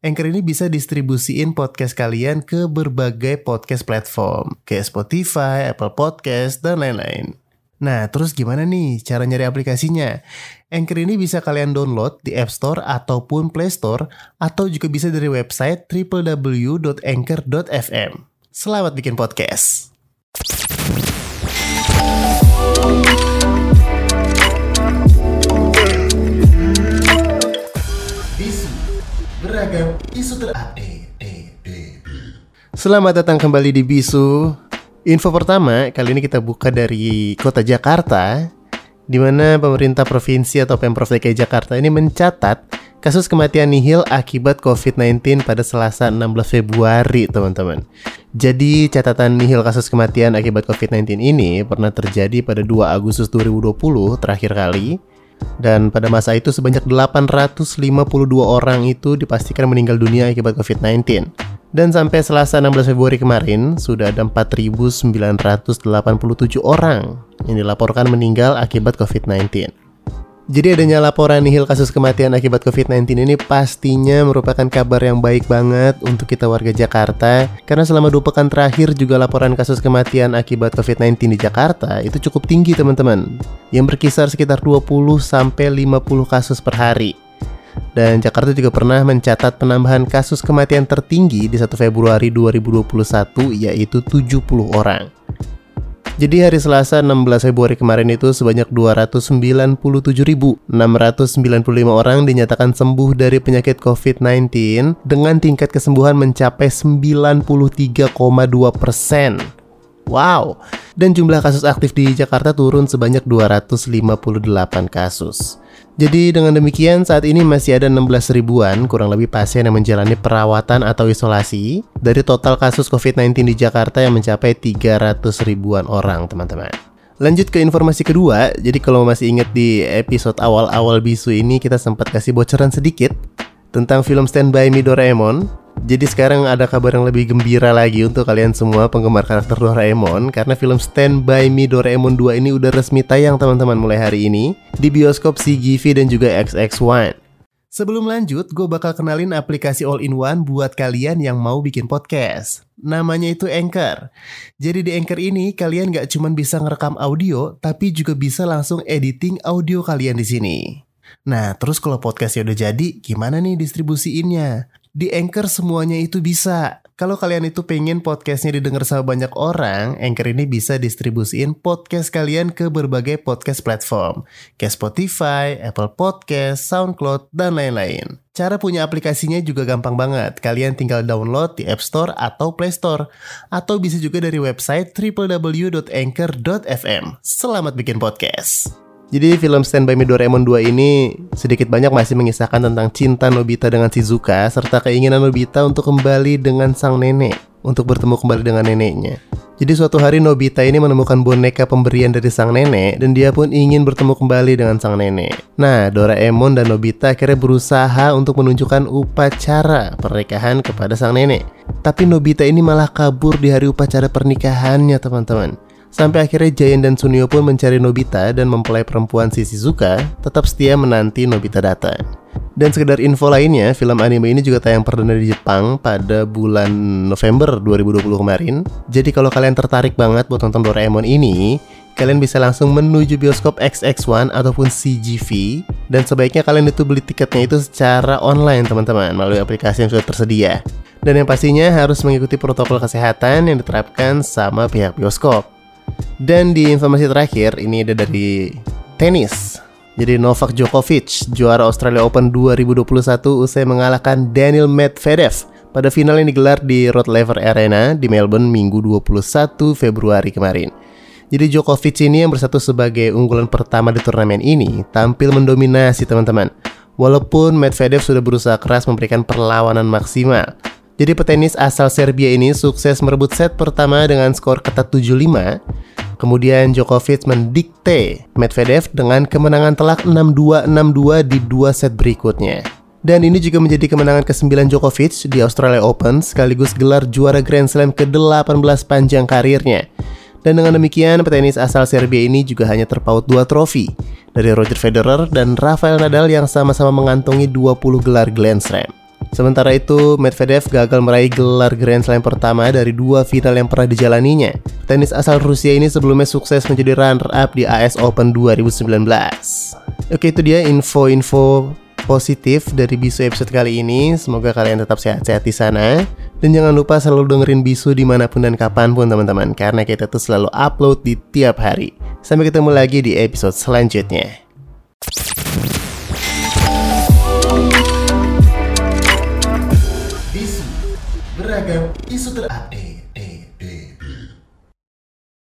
Anchor ini bisa distribusiin podcast kalian ke berbagai podcast platform, kayak Spotify, Apple Podcast, dan lain-lain. Nah, terus gimana nih cara nyari aplikasinya? Anchor ini bisa kalian download di App Store ataupun Play Store, atau juga bisa dari website www.anchor.fm. Selamat bikin podcast! Beragam isu. Selamat datang kembali di Bisu. Info pertama, kali ini kita buka dari kota Jakarta, di mana pemerintah provinsi atau Pemprov DKI Jakarta ini mencatat kasus kematian nihil akibat COVID-19 pada Selasa 16 Februari, teman-teman. Jadi, catatan nihil kasus kematian akibat COVID-19 ini pernah terjadi pada 2 Agustus 2020 terakhir kali dan pada masa itu sebanyak 852 orang itu dipastikan meninggal dunia akibat COVID-19. Dan sampai Selasa 16 Februari kemarin, sudah ada 4.987 orang yang dilaporkan meninggal akibat COVID-19. Jadi adanya laporan nihil kasus kematian akibat COVID-19 ini pastinya merupakan kabar yang baik banget untuk kita warga Jakarta karena selama dua pekan terakhir juga laporan kasus kematian akibat COVID-19 di Jakarta itu cukup tinggi teman-teman yang berkisar sekitar 20 sampai 50 kasus per hari. Dan Jakarta juga pernah mencatat penambahan kasus kematian tertinggi di 1 Februari 2021 yaitu 70 orang. Jadi hari Selasa 16 Februari kemarin itu sebanyak 297.695 orang dinyatakan sembuh dari penyakit COVID-19 dengan tingkat kesembuhan mencapai 93,2 persen. Wow, dan jumlah kasus aktif di Jakarta turun sebanyak 258 kasus. Jadi dengan demikian saat ini masih ada 16 ribuan kurang lebih pasien yang menjalani perawatan atau isolasi. Dari total kasus COVID-19 di Jakarta yang mencapai 300 ribuan orang teman-teman. Lanjut ke informasi kedua, jadi kalau masih ingat di episode awal-awal bisu ini kita sempat kasih bocoran sedikit tentang film Stand By Me Doraemon jadi sekarang ada kabar yang lebih gembira lagi untuk kalian semua penggemar karakter Doraemon karena film Stand By Me Doraemon 2 ini udah resmi tayang teman-teman mulai hari ini di bioskop CGV dan juga XX1. Sebelum lanjut, gue bakal kenalin aplikasi all-in-one buat kalian yang mau bikin podcast. Namanya itu Anchor. Jadi di Anchor ini kalian gak cuma bisa ngerekam audio, tapi juga bisa langsung editing audio kalian di sini. Nah, terus kalau podcastnya udah jadi, gimana nih distribusiinnya? Di Anchor semuanya itu bisa. Kalau kalian itu pengen podcastnya didengar sama banyak orang, Anchor ini bisa distribusiin podcast kalian ke berbagai podcast platform, kayak Spotify, Apple Podcast, SoundCloud, dan lain-lain. Cara punya aplikasinya juga gampang banget. Kalian tinggal download di App Store atau Play Store. Atau bisa juga dari website www.anchor.fm. Selamat bikin podcast! Jadi film Stand By Me Doraemon 2 ini sedikit banyak masih mengisahkan tentang cinta Nobita dengan Shizuka serta keinginan Nobita untuk kembali dengan sang nenek untuk bertemu kembali dengan neneknya. Jadi suatu hari Nobita ini menemukan boneka pemberian dari sang nenek dan dia pun ingin bertemu kembali dengan sang nenek. Nah, Doraemon dan Nobita akhirnya berusaha untuk menunjukkan upacara pernikahan kepada sang nenek. Tapi Nobita ini malah kabur di hari upacara pernikahannya, teman-teman. Sampai akhirnya Giant dan Sunio pun mencari Nobita dan mempelai perempuan si Shizuka tetap setia menanti Nobita datang. Dan sekedar info lainnya, film anime ini juga tayang perdana di Jepang pada bulan November 2020 kemarin. Jadi kalau kalian tertarik banget buat nonton Doraemon ini, kalian bisa langsung menuju bioskop XX1 ataupun CGV dan sebaiknya kalian itu beli tiketnya itu secara online teman-teman melalui aplikasi yang sudah tersedia. Dan yang pastinya harus mengikuti protokol kesehatan yang diterapkan sama pihak bioskop. Dan di informasi terakhir ini ada dari tenis. Jadi Novak Djokovic juara Australia Open 2021 usai mengalahkan Daniel Medvedev pada final yang digelar di Rod Laver Arena di Melbourne Minggu 21 Februari kemarin. Jadi Djokovic ini yang bersatu sebagai unggulan pertama di turnamen ini tampil mendominasi teman-teman. Walaupun Medvedev sudah berusaha keras memberikan perlawanan maksimal. Jadi petenis asal Serbia ini sukses merebut set pertama dengan skor ketat 7-5. Kemudian Djokovic mendikte Medvedev dengan kemenangan telak 6-2, 6-2 di dua set berikutnya. Dan ini juga menjadi kemenangan ke-9 Djokovic di Australia Open sekaligus gelar juara Grand Slam ke-18 panjang karirnya. Dan dengan demikian, petenis asal Serbia ini juga hanya terpaut dua trofi dari Roger Federer dan Rafael Nadal yang sama-sama mengantongi 20 gelar Grand Slam. Sementara itu, Medvedev gagal meraih gelar Grand Slam pertama dari dua final yang pernah dijalaninya. Tenis asal Rusia ini sebelumnya sukses menjadi runner-up di AS Open 2019. Oke, itu dia info-info positif dari Bisu episode kali ini. Semoga kalian tetap sehat-sehat di sana. Dan jangan lupa selalu dengerin Bisu di mana pun dan kapan pun teman-teman. Karena kita tuh selalu upload di tiap hari. Sampai ketemu lagi di episode selanjutnya. Beragam isu terupdate.